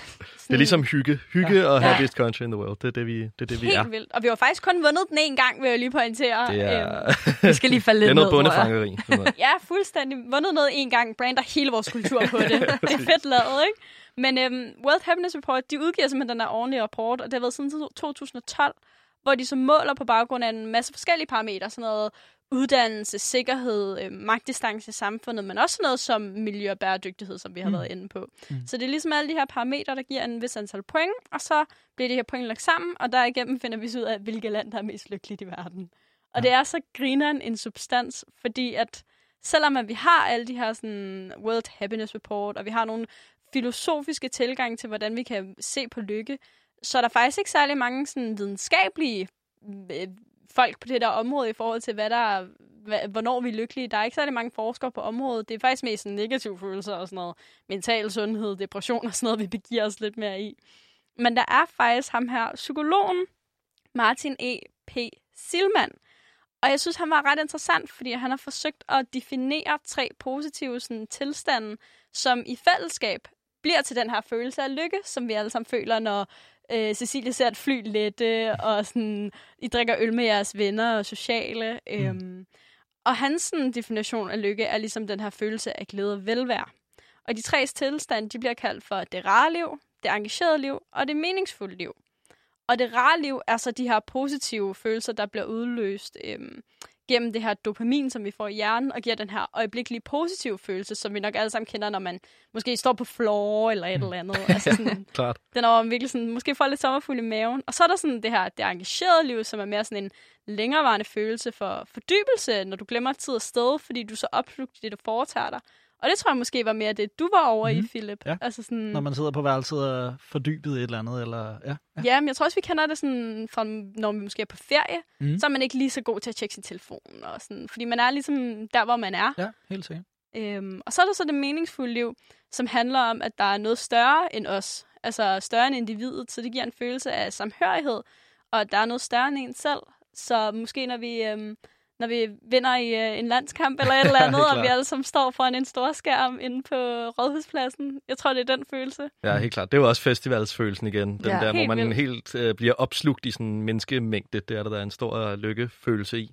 Det er ligesom hygge. Hygge og Ja. happiest country in the world. Det er det, vi, det er. Det, vi Helt er. vildt. Og vi har faktisk kun vundet den en gang, vil jeg lige pointere. Det Øhm, er, Vi skal lige falde det lidt er noget ned, tror jeg. bundefangeri. Ja, fuldstændig. Vundet noget en gang, brander hele vores kultur på det. det er fedt lavet, ikke? Men øhm, World Happiness Report, de udgiver simpelthen den her ordentlige rapport, og det har været siden 2012, hvor de så måler på baggrund af en masse forskellige parametre, sådan noget uddannelse, sikkerhed, øh, magtdistance i samfundet, men også noget som miljø og bæredygtighed, som vi har Mm. været inde på. Mm. Mm. Så det er ligesom alle de her parametre, der giver en vis antal point, og så bliver de her point lagt sammen, og derigennem finder vi så ud af, hvilket land, der er mest lykkeligt i verden. Og Ja. det er så grineren en substans, fordi at selvom at vi har alle de her sådan, World Happiness Report, og vi har nogle filosofiske tilgang til, hvordan vi kan se på lykke, så er der faktisk ikke særlig mange sådan, videnskabelige øh, folk på det der område i forhold til, hvad der er, hvad, hvornår vi er lykkelige. Der er ikke særlig mange forskere på området. Det er faktisk mest sådan negative følelser og sådan noget. Mental sundhed, depression og sådan noget, vi begiver os lidt mere i. Men der er faktisk ham her, psykologen Martin E. P. Silman. Og jeg synes, han var ret interessant, fordi han har forsøgt at definere tre positive sådan, tilstande, som i fællesskab bliver til den her følelse af lykke, som vi alle sammen føler, når øh, Cecilie ser et fly lette, og sådan, I drikker øl med jeres venner og sociale. Mm. Øhm, og hans sådan, definition af lykke er ligesom den her følelse af glæde og velvære. Og de tre tilstande, de bliver kaldt for det rare liv, det engagerede liv og det meningsfulde liv. Og det rare liv er så de her positive følelser, der bliver udløst øhm, gennem det her dopamin, som vi får i hjernen, og giver den her øjeblikkelige positive følelse, som vi nok alle sammen kender, når man måske står på floor eller et mm. eller andet. Altså sådan, Klart. den er virkelig sådan, måske får lidt sommerfuld i maven. Og så er der sådan det her, det engagerede liv, som er mere sådan en længerevarende følelse for fordybelse, når du glemmer tid og sted, fordi du er så opslugt i det, du foretager dig. Og det tror jeg måske var mere det, du var over mm. i, Philip. Ja. Altså sådan, Når man sidder på værelset og fordybet et eller andet. Eller, ja, ja. Ja, men jeg tror også, vi kender det sådan, fra, når vi måske er på ferie, Mhm. mm. så er man ikke lige så god til at tjekke sin telefon. Og sådan, fordi man er ligesom der, hvor man er. ja, helt sikkert. Øhm, og så er der så det meningsfulde liv, som handler om, at der er noget større end os. Altså større end individet, så det giver en følelse af samhørighed, og at der er noget større end en selv. Så måske når vi, øhm, når vi vinder i øh, en landskamp eller et eller andet, og vi alle sammen står foran en stor skærm inde på Rådhuspladsen. Jeg tror, det er den følelse. Ja, helt klart. Det er jo også festivalsfølelsen igen. Den Ja, der, hvor man vildt. helt øh, bliver opslugt i sådan en menneskemængde. Det er der, der er en stor øh, lykkefølelse i.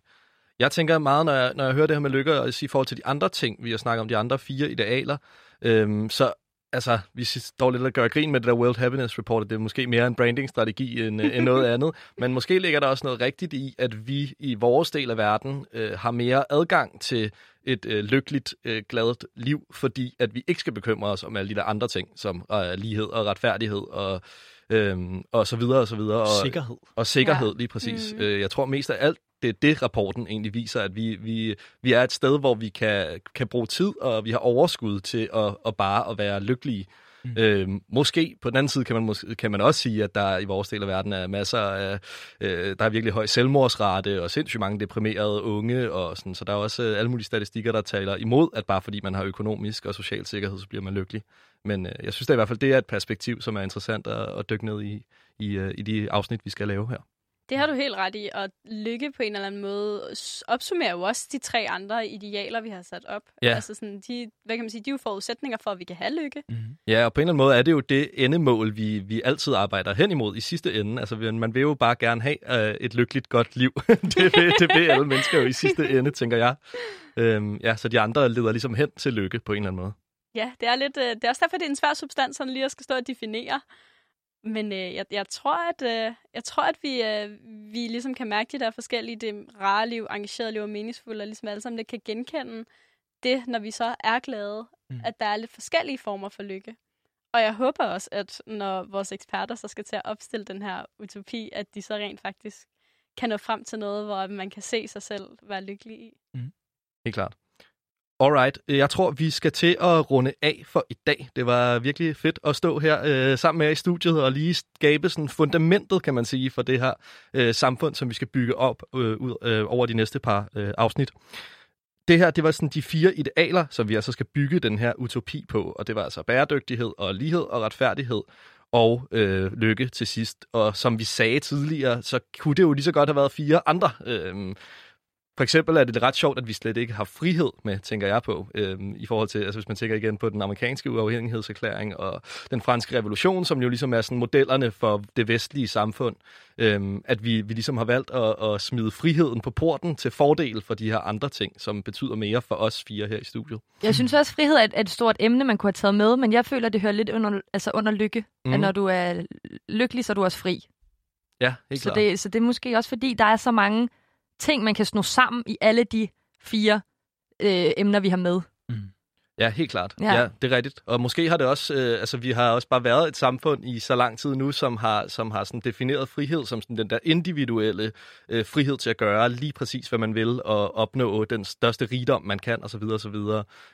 Jeg tænker meget, når jeg, når jeg hører det her med lykke, og i forhold til de andre ting, vi har snakket om, de andre fire idealer, øhm, så altså, vi står lidt og gør grin med det der World Happiness Report, at det er måske mere en brandingstrategi end, øh, end noget andet. Men måske ligger der også noget rigtigt i, at vi i vores del af verden øh, har mere adgang til et øh, lykkeligt, øh, gladt liv, fordi at vi ikke skal bekymre os om alle de der andre ting, som øh, lighed og retfærdighed og, øh, og så videre og så videre. Og, Sikkerhed. og sikkerhed, Ja. lige præcis. Mm. Øh, jeg tror mest af alt, det er det, rapporten egentlig viser, at vi, vi, vi er et sted, hvor vi kan, kan bruge tid, og vi har overskud til at, at bare at være lykkelige. Mm. Øh, måske, på den anden side kan man, kan man også sige, at der i vores del af verden er masser af, øh, der er virkelig høj selvmordsrate, og sindssygt mange deprimerede unge, og sådan, så der er også øh, alle mulige statistikker, der taler imod, at bare fordi man har økonomisk og social sikkerhed, så bliver man lykkelig. Men øh, jeg synes da i hvert fald, det er et perspektiv, som er interessant at, at dykke ned i, i, øh, i de afsnit, vi skal lave her. Det har du helt ret i, og lykke på en eller anden måde opsummerer jo også de tre andre idealer, vi har sat op. Ja. Altså sådan, de, hvad kan man sige, de er jo forudsætninger for, at vi kan have lykke. Mm-hmm. Ja, og på en eller anden måde er det jo det endemål, vi, vi altid arbejder hen imod i sidste ende. Altså, man vil jo bare gerne have øh, et lykkeligt, godt liv. det, vil, det vil alle mennesker jo i sidste ende, tænker jeg. Øhm, ja, så de andre leder ligesom hen til lykke på en eller anden måde. Ja, det er, lidt, øh, det er også derfor, det er en svær substans, sådan lige at skal stå og definere. Men øh, jeg, jeg tror, at, øh, jeg tror, at vi, øh, vi ligesom kan mærke de der forskellige, det rare liv, engagerede liv og meningsfulde, og ligesom alle sammen det kan genkende det, når vi så er glade, Mm. mm. at der er lidt forskellige former for lykke. Og jeg håber også, at når vores eksperter så skal til at opstille den her utopi, at de så rent faktisk kan nå frem til noget, hvor man kan se sig selv være lykkelig i. Helt klart. Alright, jeg tror, vi skal til at runde af for i dag. Det var virkelig fedt at stå her øh, sammen med jer i studiet og lige skabe sådan fundamentet, kan man sige, for det her øh, samfund, som vi skal bygge op øh, ud, øh, over de næste par øh, afsnit. Det her, det var sådan de fire idealer, som vi altså skal bygge den her utopi på, og det var altså bæredygtighed og lighed og retfærdighed og øh, lykke til sidst. Og som vi sagde tidligere, så kunne det jo lige så godt have været fire andre øh, for eksempel er det ret sjovt, at vi slet ikke har frihed med, tænker jeg på, øhm, i forhold til, altså hvis man tænker igen på den amerikanske uafhængighedserklæring og den franske revolution, som jo ligesom er sådan modellerne for det vestlige samfund, øhm, at vi, vi ligesom har valgt at, at smide friheden på porten til fordel for de her andre ting, som betyder mere for os fire her i studiet. Jeg synes også, at frihed er et, er et stort emne, man kunne have taget med, men jeg føler, at det hører lidt under, altså under lykke. Mm. At Mhm. når du er lykkelig, så er du også fri. Ja, helt Så klart. det, så det er måske også fordi, der er så mange ting, man kan sno sammen i alle de fire øh, emner, vi har med. Mm. Ja, helt klart. Ja. Ja. det er rigtigt. Og måske har det også, øh, altså vi har også bare været et samfund i så lang tid nu, som har, som har sådan defineret frihed som sådan den der individuelle øh, frihed til at gøre lige præcis, hvad man vil, og opnå den største rigdom, man kan, osv. osv.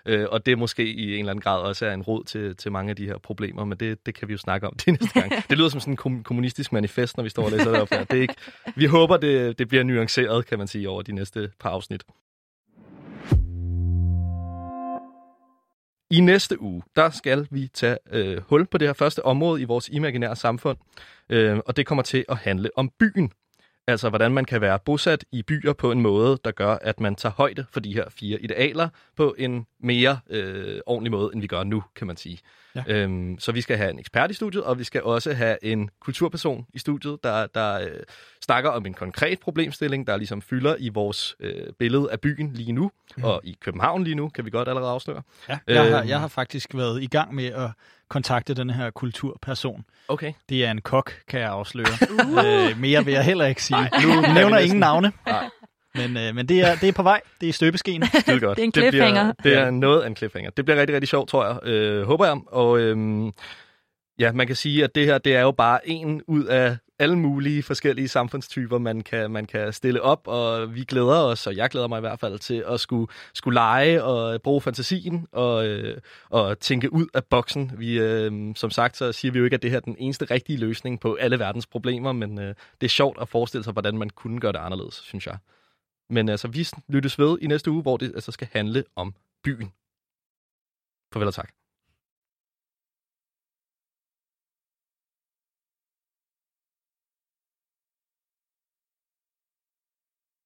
Øh, og det måske i en eller anden grad også er en råd til, til mange af de her problemer, men det, det kan vi jo snakke om til næste gang. Det lyder som sådan en kom- kommunistisk manifest, når vi står og læser det op her. Det er ikke, vi håber, det, det bliver nuanceret, kan man sige, over de næste par afsnit. I næste uge, der skal vi tage øh, hul på det her første område i vores imaginære samfund, øh, og det kommer til at handle om byen. Altså, hvordan man kan være bosat i byer på en måde, der gør, at man tager højde for de her fire idealer på en mere øh, ordentlig måde, end vi gør nu, kan man sige. Ja. Øhm, så vi skal have en ekspert i studiet, og vi skal også have en kulturperson i studiet, der, der øh, snakker om en konkret problemstilling, der ligesom fylder i vores øh, billede af byen lige nu, mm. og i København lige nu, kan vi godt allerede afsløre. Ja, jeg, har, Øhm. jeg har faktisk været i gang med at kontakte den her kulturperson. Okay. Det er en kok, kan jeg afsløre. øh, mere vil jeg heller ikke sige. Nej, nu nævner næsten- ingen navne. Nej. Men, øh, men det, er, det er på vej. Det er støbeskeen. Skide godt. Det er en bliver, cliffhanger. det er noget af en cliffhanger. Det bliver rigtig, rigtig sjovt, tror jeg. Øh, håber jeg. Og øhm, ja, man kan sige, at det her, det er jo bare en ud af alle mulige forskellige samfundstyper, man kan, man kan stille op, og vi glæder os, og jeg glæder mig i hvert fald til at skulle, skulle lege og bruge fantasien og, øh, og tænke ud af boksen. Vi, øh, som sagt, så siger vi jo ikke, at det her er den eneste rigtige løsning på alle verdens problemer, men øh, det er sjovt at forestille sig, hvordan man kunne gøre det anderledes, synes jeg. Men altså, vi lyttes ved i næste uge, hvor det altså skal handle om byen. Farvel og tak.